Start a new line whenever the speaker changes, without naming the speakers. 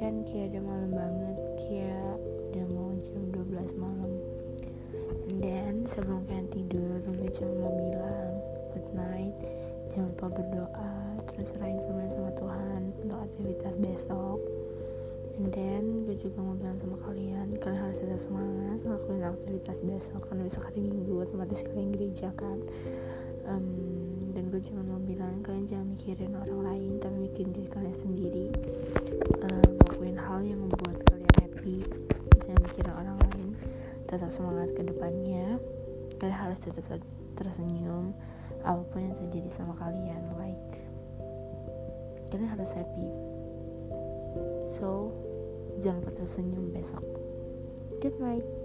kan kayak udah malam banget kayak udah mau jam 12 malam. Dan sebelum kalian tidur gue cuma mau bilang good night jangan lupa berdoa terus serahin semuanya sama Tuhan untuk aktivitas besok. And then gue juga mau bilang sama kalian kalian harus tetap semangat ngelakuin aktivitas besok karena besok hari minggu otomatis kalian gereja kan. Um, dan gue cuma mau bilang kalian jangan mikirin orang lain tapi mikirin diri kalian sendiri tetap semangat ke depannya kalian harus tetap tersenyum apa pun yang terjadi sama kalian like kalian harus happy. So jangan lupa tersenyum besok. Good night